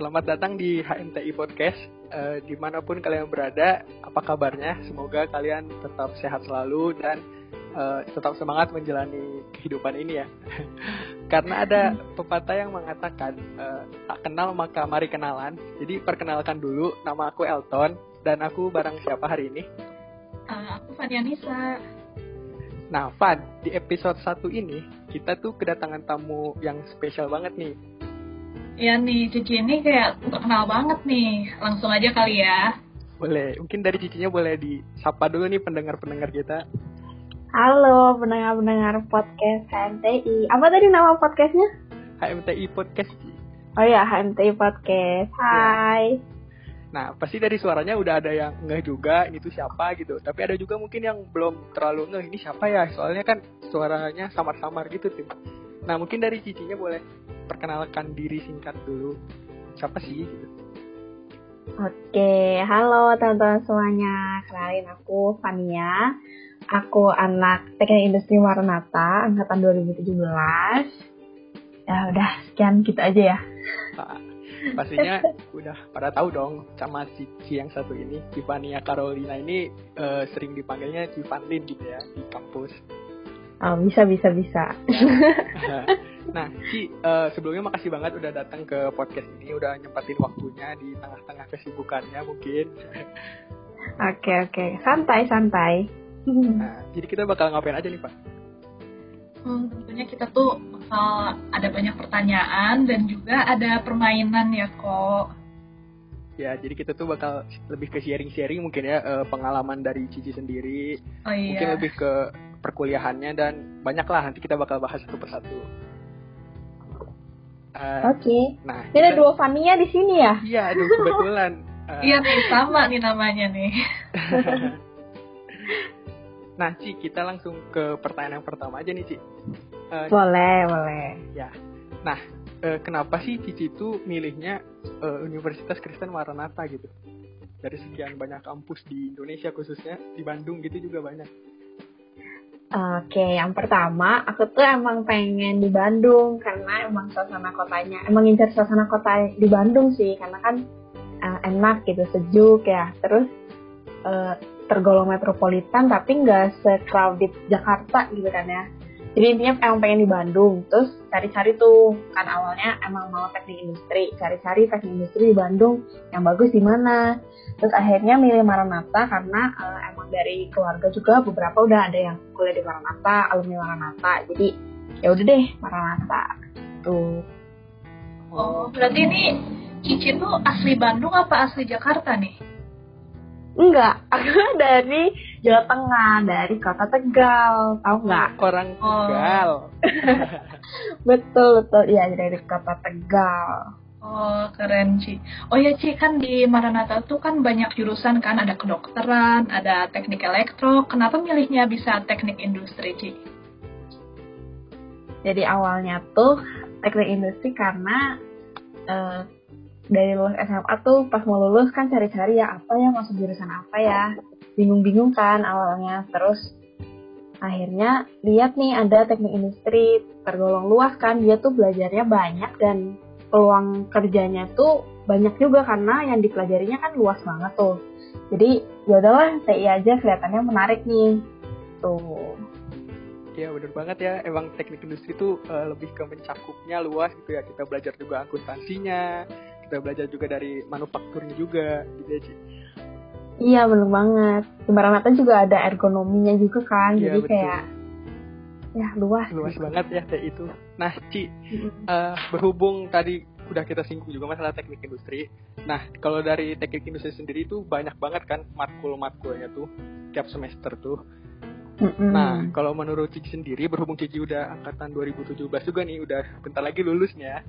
selamat datang di HMTI Podcast. Uh, di mana pun kalian berada, apa kabarnya? Semoga kalian tetap sehat selalu dan uh, tetap semangat menjalani kehidupan ini ya. Karena ada pepatah yang mengatakan uh, tak kenal maka mari kenalan. Jadi perkenalkan dulu, nama aku Elton dan aku bareng siapa hari ini? Uh, aku Fania Nisa. Nah, Van, di episode 1 ini kita tuh kedatangan tamu yang spesial banget nih Ya nih, Cici ini kayak terkenal banget nih. Langsung aja kali ya. Boleh, mungkin dari Cicinya boleh disapa dulu nih pendengar-pendengar kita. Halo pendengar-pendengar podcast HMTI. Apa tadi nama podcastnya? HMTI Podcast. Oh ya, HMTI Podcast. Ya. Hai. Ya. Nah, pasti dari suaranya udah ada yang ngeh juga, ini tuh siapa gitu. Tapi ada juga mungkin yang belum terlalu ngeh, ini siapa ya? Soalnya kan suaranya samar-samar gitu tuh. Nah, mungkin dari Cicinya boleh perkenalkan diri singkat dulu. Siapa sih? Oke, halo teman-teman semuanya. Kenalin aku Fania. Aku anak Teknik Industri Maranata angkatan 2017. Ya udah, sekian gitu aja ya. Nah, pastinya udah pada tahu dong sama Cici yang satu ini, Civania Carolina ini uh, sering dipanggilnya Civanlin gitu ya di kampus. Oh, bisa bisa bisa. Ya. Nah, Ci, uh, sebelumnya makasih banget udah datang ke podcast ini, udah nyempatin waktunya di tengah-tengah kesibukannya mungkin. Oke oke, santai santai. Nah, jadi kita bakal ngapain aja nih Pak? Hmm, tentunya kita tuh bakal ada banyak pertanyaan dan juga ada permainan ya kok. Ya, jadi kita tuh bakal lebih ke sharing-sharing mungkin ya uh, pengalaman dari Cici sendiri. Oh, iya. Mungkin lebih ke perkuliahannya dan banyak lah nanti kita bakal bahas satu persatu. Uh, Oke. Okay. Nah, ini ada dua Fania di sini ya? Iya, aduh kebetulan. Uh, iya nih sama nih namanya nih. nah, Ci, kita langsung ke pertanyaan yang pertama aja nih, Ci. Uh, boleh, boleh. Ya. Nah, uh, kenapa sih Cici itu milihnya uh, Universitas Kristen Maranatha gitu? Dari sekian banyak kampus di Indonesia khususnya di Bandung gitu juga banyak. Oke, yang pertama aku tuh emang pengen di Bandung karena emang suasana kotanya, emang ngincer suasana kota di Bandung sih karena kan uh, enak gitu, sejuk ya. Terus uh, tergolong metropolitan tapi nggak se-crowded Jakarta gitu kan ya jadi intinya emang pengen di Bandung terus cari-cari tuh. Kan awalnya emang mau teknik industri cari-cari teknik industri di Bandung yang bagus di mana. Terus akhirnya milih Maranatha karena uh, emang dari keluarga juga beberapa udah ada yang kuliah di Maranatha alumni Maranatha. Jadi ya udah deh Maranatha tuh oh berarti ini Cici tuh asli Bandung apa asli Jakarta nih Enggak, aku dari Jawa Tengah, dari kota Tegal, tahu nggak? Orang Tegal. Oh. betul betul, iya dari kota Tegal. Oh keren Ci. Oh ya Ci kan di Maranatha tuh kan banyak jurusan kan ada kedokteran, ada teknik elektro. Kenapa milihnya bisa teknik industri Ci? Jadi awalnya tuh teknik industri karena uh, dari lulus SMA tuh pas mau lulus kan cari-cari ya apa ya masuk jurusan apa ya. Bingung-bingung kan awalnya. Terus akhirnya lihat nih ada teknik industri tergolong luas kan. Dia tuh belajarnya banyak dan peluang kerjanya tuh banyak juga karena yang dipelajarinya kan luas banget tuh. Jadi ya udahlah TI aja kelihatannya menarik nih. Tuh. Ya bener banget ya, emang teknik industri tuh uh, lebih ke mencakupnya luas gitu ya. Kita belajar juga akuntansinya, kita belajar juga dari manufakturnya juga gitu ya Ci? Iya bener banget. Sembaranatan juga ada ergonominya juga kan iya, jadi betul. kayak ya luas luas gitu. banget ya kayak itu nah Ci uh, berhubung tadi udah kita singgung juga masalah teknik industri nah kalau dari teknik industri sendiri itu banyak banget kan matkul-matkulnya tuh tiap semester tuh Mm-hmm. Nah, kalau menurut Cici sendiri, berhubung Cici udah angkatan 2017 juga nih, udah bentar lagi lulusnya.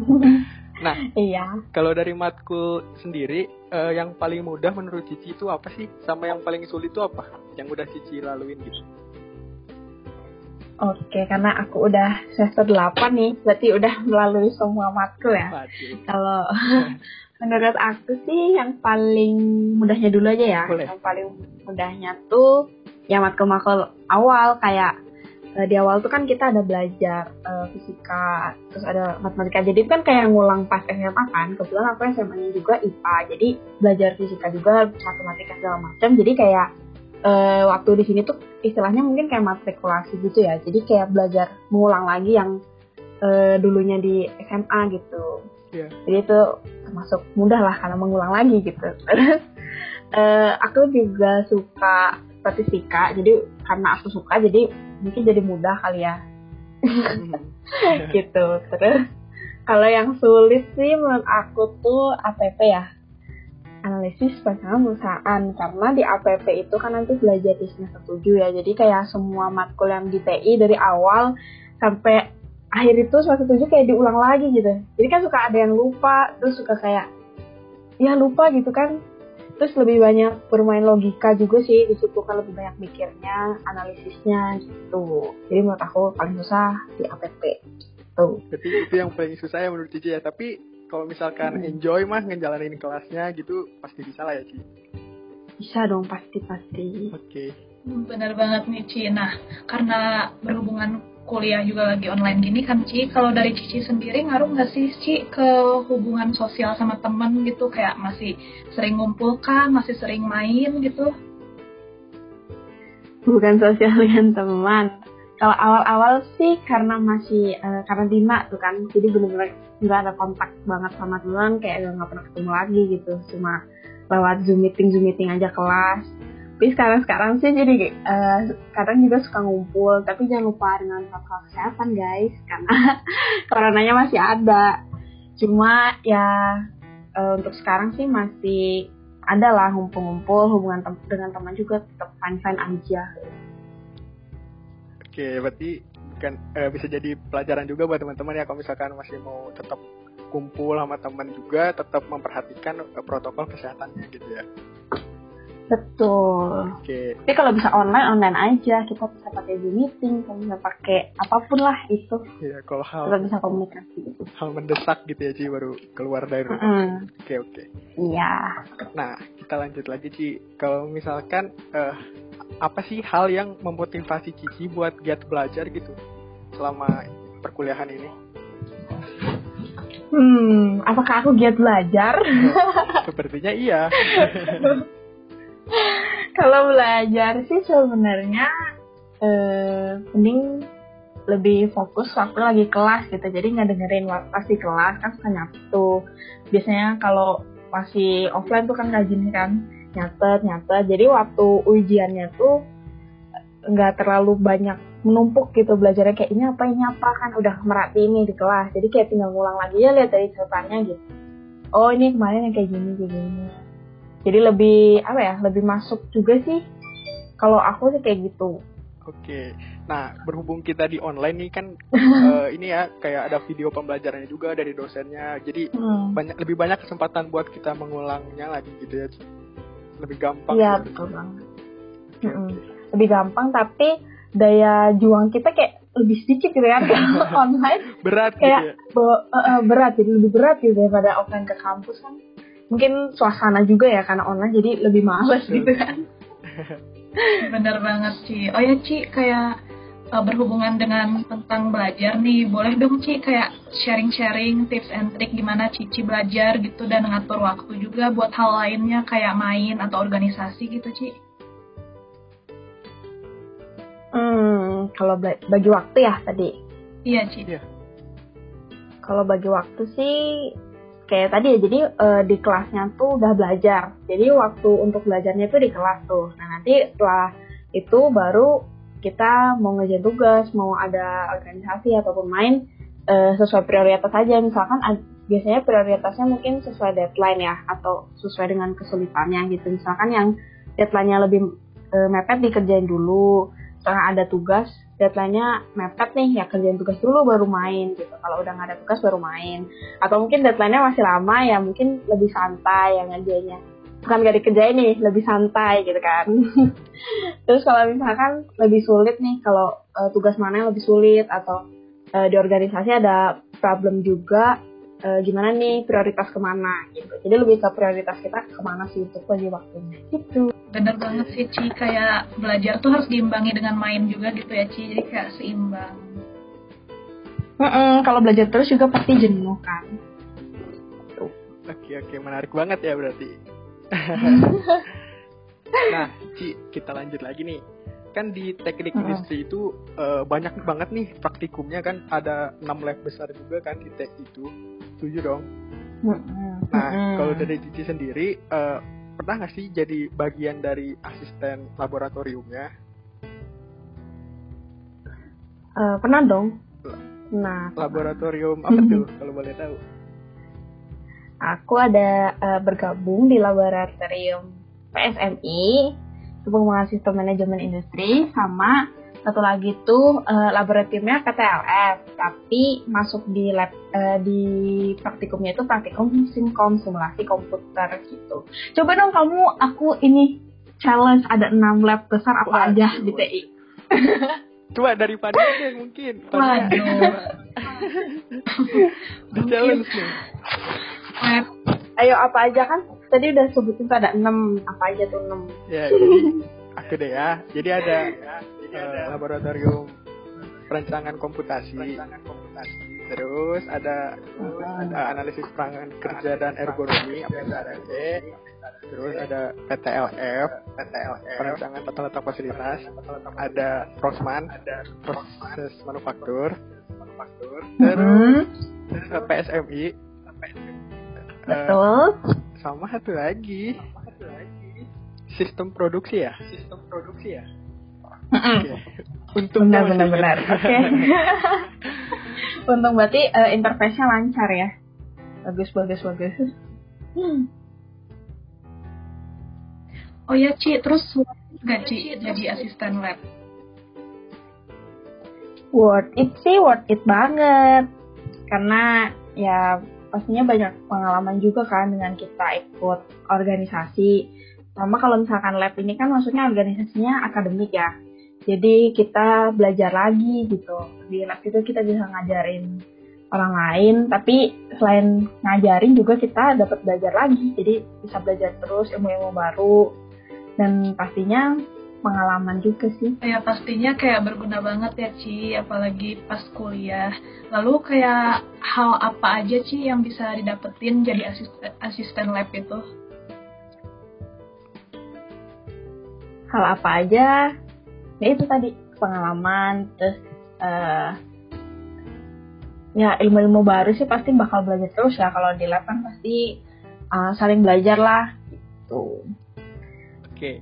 nah, iya. Kalau dari matkul sendiri, uh, yang paling mudah menurut Cici itu apa sih? Sama yang paling sulit itu apa? Yang udah Cici laluin gitu? Oke, karena aku udah semester 8 nih, berarti udah melalui semua matkul ya. Kalau menurut aku sih yang paling mudahnya dulu aja ya. Boleh. Yang paling mudahnya tuh ya matkul-matkul awal kayak uh, di awal tuh kan kita ada belajar uh, fisika, terus ada matematika. Jadi kan kayak ngulang pas SMA kan. Kebetulan aku SMA-nya juga IPA, jadi belajar fisika juga, matematika segala macam. Jadi kayak uh, waktu di sini tuh istilahnya mungkin kayak matrikulasi gitu ya. Jadi kayak belajar mengulang lagi yang uh, dulunya di SMA gitu. Yeah. Jadi itu termasuk mudah lah karena mengulang lagi gitu. Terus uh, aku juga suka statistika, jadi karena aku suka jadi mungkin jadi mudah kali ya. Hmm. gitu. Terus kalau yang sulit sih menurut aku tuh APP ya. Analisis pasangan perusahaan karena di APP itu kan nanti belajar di semester 7 ya. Jadi kayak semua matkul yang di TI dari awal sampai akhir itu semester 7 kayak diulang lagi gitu. Jadi kan suka ada yang lupa terus suka kayak ya lupa gitu kan terus lebih banyak bermain logika juga sih di situ kan lebih banyak mikirnya analisisnya gitu. Jadi menurut aku paling susah di APP gitu. Jadi itu yang paling susah ya menurut Cici ya. Tapi kalau misalkan hmm. enjoy mah ngejalanin kelasnya gitu pasti bisa lah ya Cici bisa dong pasti pasti. Oke. Okay. benar banget nih Ci. Nah karena berhubungan kuliah juga lagi online gini kan Ci, kalau dari Cici sendiri ngaruh nggak sih Ci ke hubungan sosial sama temen gitu, kayak masih sering ngumpul kan, masih sering main gitu? Bukan sosial dengan teman. Kalau awal-awal sih karena masih uh, karantina tuh kan, jadi benar-benar nggak ada kontak banget sama teman, kayak nggak pernah ketemu lagi gitu, cuma lewat zoom meeting zoom meeting aja kelas tapi sekarang sekarang sih jadi uh, kadang juga suka ngumpul tapi jangan lupa dengan protokol kesehatan guys karena coronanya masih ada. Cuma ya uh, untuk sekarang sih masih ada lah ngumpul-ngumpul hubungan tem dengan teman juga tetap fine-fine aja. Oke berarti kan uh, bisa jadi pelajaran juga buat teman-teman ya kalau misalkan masih mau tetap kumpul sama teman juga tetap memperhatikan protokol kesehatannya gitu ya Betul. Oke. Okay. Tapi kalau bisa online online aja, kita bisa pakai Zoom meeting, kita bisa pakai apa pun lah itu. Iya, kalau hal kita bisa komunikasi. Hal mendesak gitu ya, Ci, baru keluar dari rumah. Oke, mm. oke. Okay, okay. Iya. Nah, kita lanjut lagi, Ci. Kalau misalkan uh, apa sih hal yang memotivasi Cici buat giat belajar gitu selama perkuliahan ini? Hmm, apakah aku giat belajar? Sepertinya iya. kalau belajar sih sebenarnya eh, mending lebih fokus waktu lagi kelas gitu. Jadi nggak dengerin pas di kelas kan suka nyatu. Biasanya kalau masih offline tuh kan rajin kan nyatet nyatet. Jadi waktu ujiannya tuh nggak terlalu banyak menumpuk gitu belajarnya. Kayak ini apa ini apa kan udah merhati ini di kelas. Jadi kayak tinggal ngulang lagi ya lihat dari catatannya gitu. Oh ini kemarin yang kayak gini kayak gini jadi lebih apa ya lebih masuk juga sih kalau aku sih kayak gitu oke nah berhubung kita di online nih kan uh, ini ya kayak ada video pembelajarannya juga dari dosennya jadi hmm. banyak lebih banyak kesempatan buat kita mengulangnya lagi gitu ya lebih gampang iya gitu. betul banget okay, hmm. okay. lebih gampang tapi daya juang kita kayak lebih sedikit gitu kan online berat kayak gitu ya? uh, berat jadi lebih berat gitu daripada offline ke kampus kan mungkin suasana juga ya karena online jadi lebih males gitu kan bener banget Ci oh ya Ci kayak uh, berhubungan dengan tentang belajar nih boleh dong Ci kayak sharing-sharing tips and trick gimana Cici belajar gitu dan ngatur waktu juga buat hal lainnya kayak main atau organisasi gitu Ci Hmm, kalau bagi waktu ya tadi. Iya, Ci. Iya. Kalau bagi waktu sih kayak tadi ya jadi uh, di kelasnya tuh udah belajar. Jadi waktu untuk belajarnya itu di kelas tuh. Nah nanti setelah itu baru kita mau ngerjain tugas mau ada organisasi ataupun main uh, sesuai prioritas aja. Misalkan biasanya prioritasnya mungkin sesuai deadline ya atau sesuai dengan kesulitannya gitu. Misalkan yang deadline-nya lebih uh, mepet dikerjain dulu. Misalkan ada tugas deadline-nya mepet nih ya kerjain tugas dulu baru main gitu. Kalau udah nggak ada tugas baru main. Atau mungkin deadline-nya masih lama ya mungkin lebih santai yang ngerjainnya. Bukan gak dikerjain nih lebih santai gitu kan. Terus kalau misalkan lebih sulit nih kalau uh, tugas mana yang lebih sulit? Atau uh, di organisasi ada problem juga uh, gimana nih prioritas ke mana gitu. Jadi lebih ke prioritas kita ke mana sih untuk bagi waktunya. Gitu. Bener banget sih Ci. Kayak belajar tuh harus diimbangi dengan main juga gitu ya Ci. Jadi kayak seimbang. Mm-mm, kalau belajar terus juga pasti jenuh kan. Oke oke. Menarik banget ya berarti. nah, Ci, kita lanjut lagi nih. Kan di teknik Mm-mm. industri itu eh, banyak banget nih praktikumnya kan. Ada 6 lab besar juga kan di tek itu. Setuju dong? Nah, Mm-mm. kalau dari Cici sendiri eh, pernah nggak sih jadi bagian dari asisten laboratoriumnya? Eh, pernah dong nah Laboratorium apa tuh kalau boleh tahu? aku ada eh, bergabung di laboratorium PSMI Pengembangan Sistem Manajemen Industri sama satu lagi tuh eh, laboratoriumnya PTLS tapi masuk di lab eh, di praktikumnya itu praktikum simkom simulasi komputer gitu coba dong kamu aku ini challenge ada enam lab besar apa Waduh. aja di TI Coba dari Fadil deh mungkin. Waduh. Challenge nih. Lab ayo apa aja kan tadi udah sebutin tuh ada enam apa aja tuh enam Ya, jadi aku deh ya. Jadi ada eh, laboratorium perancangan komputasi. Terus ada eh, analisis perangan kerja dan ergonomi. Terus ada PTLF, perancangan tata letak fasilitas. Ada Prosman, proses manufaktur. Terus PSMI. Eh, betul sama satu lagi sistem produksi ya sistem produksi ya. Untung benar benar benar. Oke. Untung berarti eh, interface-nya lancar ya. Bagus bagus bagus. Hmm. oh ya Ci terus nggak Ci jadi asisten lab? Worth it sih worth it banget. Karena ya pastinya banyak pengalaman juga kan dengan kita ikut organisasi. Sama kalau misalkan lab ini kan maksudnya organisasinya akademik ya jadi kita belajar lagi gitu. Di lab itu kita bisa ngajarin orang lain tapi selain ngajarin juga kita dapat belajar lagi. Jadi bisa belajar terus ilmu-ilmu baru. Dan pastinya pengalaman juga sih. Ya pastinya kayak berguna banget ya Ci. Apalagi pas kuliah. Lalu kayak hal apa aja Ci yang bisa didapetin jadi asisten, asisten lab itu? Hal apa aja ya itu tadi pengalaman terus eh ya ilmu-ilmu baru sih pasti bakal belajar terus ya. Kalau di lab kan pasti eh, saling belajar lah gitu. Oke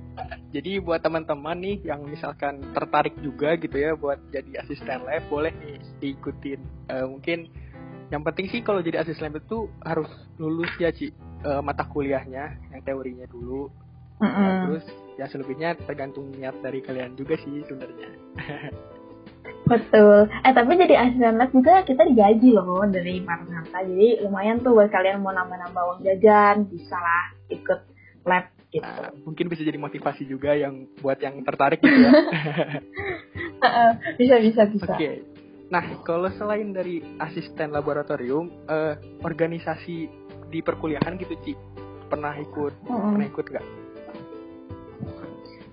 jadi buat teman-teman nih yang misalkan tertarik juga gitu ya buat jadi asisten lab boleh nih diikutin. Eh, mungkin yang penting sih kalau jadi asisten lab itu harus lulus ya Ci eh, mata kuliahnya yang teorinya dulu. Nah, Mm-mm. terus ya selebihnya tergantung niat dari kalian juga sih sebenarnya. Betul. Eh tapi jadi asisten lab juga kita digaji loh dari Marnata. Jadi lumayan tuh buat kalian mau nambah-nambah uang jajan bisa lah ikut lab gitu. Nah, mungkin bisa jadi motivasi juga yang buat yang tertarik gitu ya. Bisa bisa bisa. Oke. Nah, kalau selain dari asisten laboratorium, eh, organisasi di perkuliahan gitu, Ci, pernah ikut, Mm-mm. pernah ikut nggak?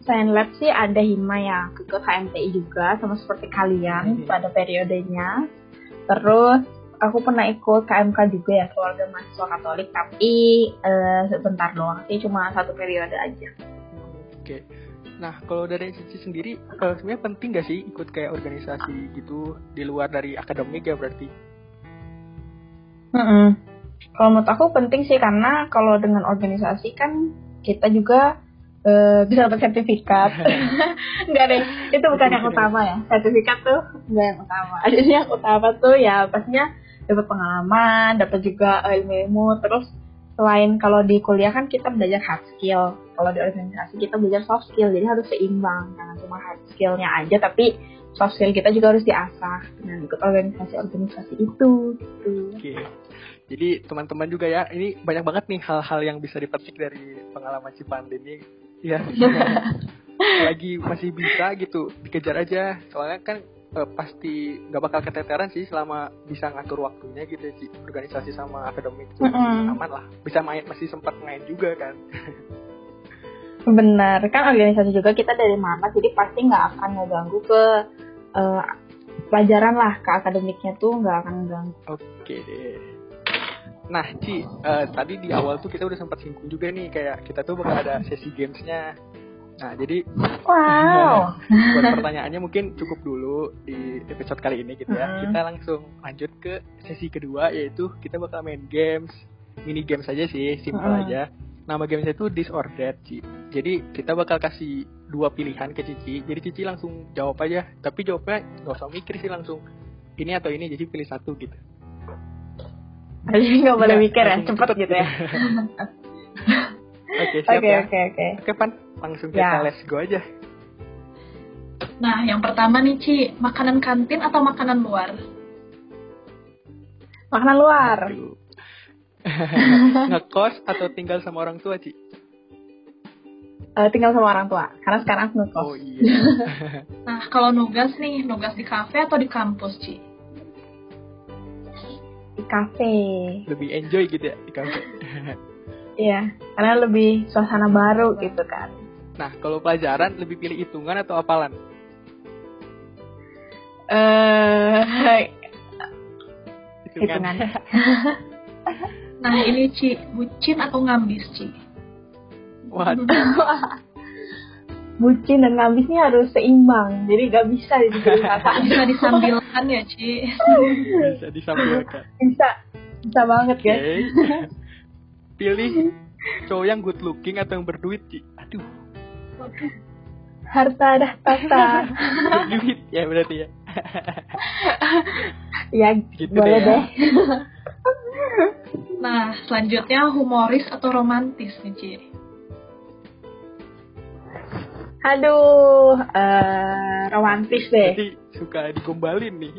Selain lab sih ada hima ya, ikut HMTI juga sama seperti kalian Mhm. pada periodenya. Terus aku pernah ikut KMK juga ya, keluarga mahasiswa Katolik, tapi eh, sebentar doang sih, cuma satu periode aja. Oke. Nah, kalau dari Cici sendiri, eh, sebenarnya penting nggak sih ikut kayak organisasi gitu di luar dari akademik ya berarti? Mm-mm. Kalau menurut aku penting sih karena kalau dengan organisasi kan kita juga eh, bisa dapat sertifikat. Enggak deh, itu bukan yang utama ya. Sertifikat tuh enggak yang utama. Ada yang utama tuh ya pastinya dapat pengalaman, dapat juga ilmu-ilmu. Terus selain kalau di kuliah kan kita belajar hard skill, kalau di organisasi kita belajar soft skill. Jadi harus seimbang, jangan cuma hard skillnya aja, tapi soft skill kita juga harus diasah dengan ikut organisasi-organisasi itu. Gitu. Oke. Jadi teman-teman juga ya, ini banyak banget nih hal-hal yang bisa dipetik dari pengalaman Cipandi ini. Ya, lagi masih bisa gitu, dikejar aja. Soalnya kan eh, pasti nggak bakal keteteran sih selama bisa ngatur waktunya gitu sih organisasi sama akademik itu Mm-mm. aman lah bisa main masih sempat main juga kan Benar, kan organisasi juga kita dari mana, jadi pasti nggak akan ngeganggu ke uh, pelajaran lah, ke akademiknya tuh nggak akan ngeganggu. Oke deh. Nah, Ci, uh, tadi di awal tuh kita udah sempat singgung juga nih, kayak kita tuh bakal ada sesi gamesnya. Nah, jadi wow. buat pertanyaannya mungkin cukup dulu di episode kali ini gitu ya. Hmm. Kita langsung lanjut ke sesi kedua, yaitu kita bakal main games, mini games aja sih, simple hmm. aja nama gamesnya itu That Ci. Jadi kita bakal kasih dua pilihan ke Cici. Jadi Cici langsung jawab aja. Tapi jawabnya nggak usah mikir sih langsung. Ini atau ini. Jadi pilih satu gitu. Jadi nggak boleh mikir ya, cepet, cepet gitu ya. Oke, siap okay, ya. Oke, oke, oke. Pan, langsung kita ya. let's go aja. Nah, yang pertama nih, Ci, makanan kantin atau makanan luar? Makanan luar. Ngekos atau tinggal sama orang tua Ci? Uh, tinggal sama orang tua karena sekarang aku ngekos. Oh iya. nah kalau nugas nih nugas di kafe atau di kampus Ci? Di kafe. Lebih enjoy gitu ya di kafe. Iya, karena lebih suasana baru gitu kan. Nah, kalau pelajaran lebih pilih hitungan atau hafalan? Eh, uh, hitungan. hitungan. Nah ini Ci, bucin atau ngambis Ci? Waduh. bucin dan ngambis ini harus seimbang, jadi gak bisa dibikin kata. bisa disambilkan ya Ci? bisa disambilkan. Bisa, bisa banget ya. Okay. Pilih cowok yang good looking atau yang berduit Ci? Aduh. Harta dah tata. Berduit ya berarti ya. ya gitu boleh deh. Ya. Nah, selanjutnya humoris atau romantis nih, Ci? Aduh, uh, romantis deh. Jadi suka digombalin nih.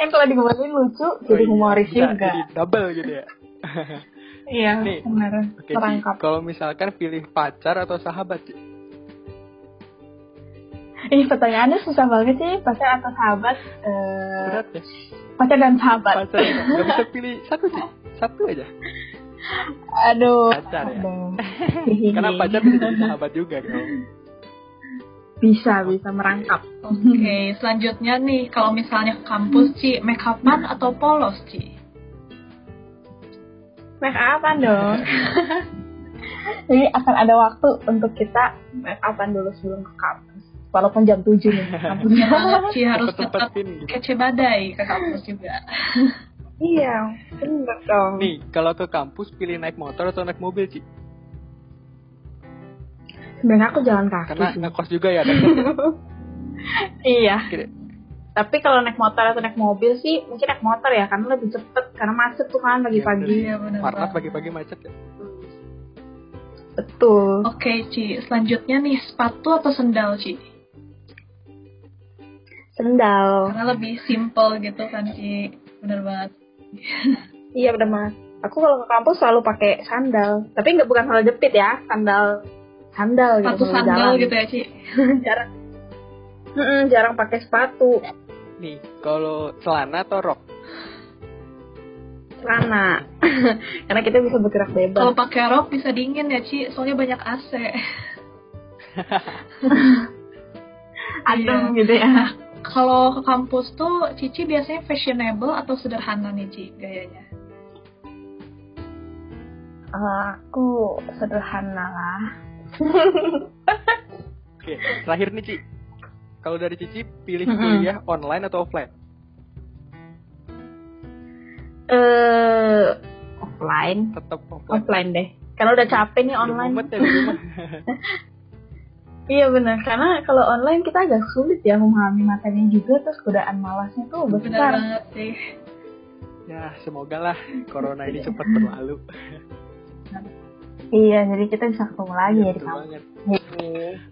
kan kalau digombalin lucu, oh, jadi iya. humoris juga. Jadi double gitu ya. iya, nih, benar. Okay, Terangkap. Kalau misalkan pilih pacar atau sahabat, Ci? Ini pertanyaannya susah banget sih, pacar atau sahabat. Uh, Berat ya? pacar dan sahabat pacar nggak bisa pilih satu sih satu aja aduh. Pacar ya? Aduh. karena pacar bisa jadi sahabat juga kan bisa bisa merangkap. Oke okay, selanjutnya nih kalau misalnya ke kampus Ci make upan atau polos Ci? Make upan dong. Jadi akan ada waktu untuk kita make upan dulu sebelum ke kampus. Walaupun jam 7 nih kampusnya banget sih harus tetap kece badai ke kampus juga iya benar dong. Nih kalau ke kampus pilih naik motor atau naik mobil sih sebenarnya aku jalan kaki karena ngekos juga ya iya. Kira. tapi kalau naik motor atau naik mobil sih mungkin naik motor ya karena lebih cepet karena macet tuh kan pagi-pagi. ya, warna pagi-pagi macet ya? Betul. Oke okay, Ci. Selanjutnya nih sepatu atau sendal Ci? Sendal. Karena lebih simple gitu kan sih bener banget iya bener banget aku kalau ke kampus selalu pakai sandal. Tapi nggak bukan sandal jepit ya sandal sandal gitu sepatu sandal jalan. gitu ya Ci? Jarang. Mm jarang pakai sepatu. Nih kalau celana atau rok? Celana. Karena kita bisa bergerak bebas. Kalau pakai rok bisa dingin ya Ci. Soalnya banyak AC adem iya. gitu ya kalau ke kampus tuh Cici biasanya fashionable atau sederhana nih Ci gayanya? aku sederhana lah. Oke, terakhir nih Ci. Kalau dari Cici pilih mm -hmm. kuliah online atau offline? Eh, uh, offline. Tetap offline. Offline deh. Karena udah capek nih online. Ya, Iya benar, karena kalau online kita agak sulit ya memahami materinya juga, terus godaan malasnya tuh besar. Benar banget sih. Ya, semoga lah corona ini cepat berlalu. iya, jadi kita bisa ketemu lagi ya, ya di kampus.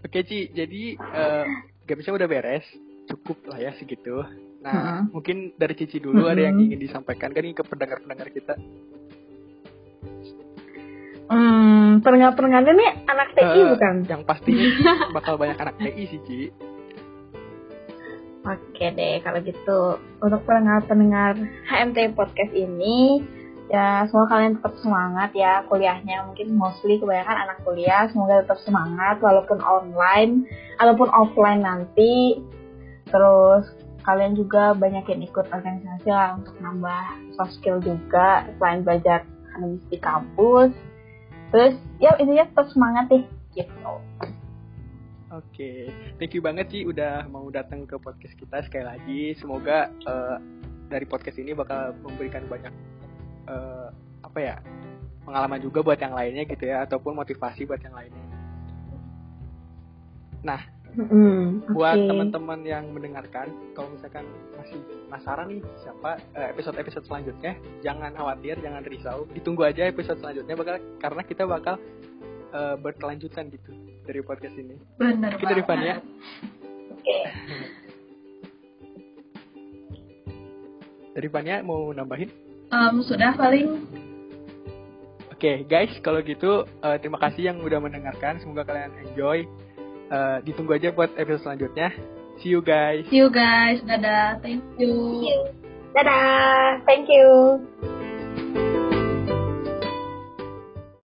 Oke Ci, jadi uh, gamesnya udah beres, cukup lah ya segitu. Nah, mungkin dari Cici dulu ada yang ingin disampaikan kan ini ke pendengar-pendengar kita. Hmm, pendengar-pendengarnya nih anak TI uh, bukan? Yang pasti bakal banyak anak TI sih, Ci. Oke deh, kalau gitu. Untuk pendengar-pendengar HMT Podcast ini, ya semoga kalian tetap semangat ya kuliahnya. Mungkin mostly kebanyakan anak kuliah. Semoga tetap semangat walaupun online ataupun offline nanti. Terus kalian juga banyakin ikut organisasi lah untuk nambah soft skill juga selain belajar akademis di kampus terus ya intinya tetap semangat deh gitu Oke, thank you banget sih udah mau datang ke podcast kita sekali lagi. Semoga uh, dari podcast ini bakal memberikan banyak uh, apa ya pengalaman juga buat yang lainnya gitu ya, ataupun motivasi buat yang lainnya. Nah, mm, buat teman-teman yang mendengarkan, kalau misalkan masih penasaran nih siapa uh, episode-episode selanjutnya, jangan khawatir, jangan risau, ditunggu aja episode selanjutnya bakal karena kita bakal uh, berkelanjutan gitu dari podcast ini. Benar Kita Fania. Oke. Dari Fania mau nambahin? Um, sudah paling. Oke okay, guys, kalau gitu uh, terima kasih yang udah mendengarkan. Semoga kalian enjoy. Uh, ditunggu aja buat episode selanjutnya. See you guys. See you guys. Dadah. Thank you. Thank you. Dadah. Thank you.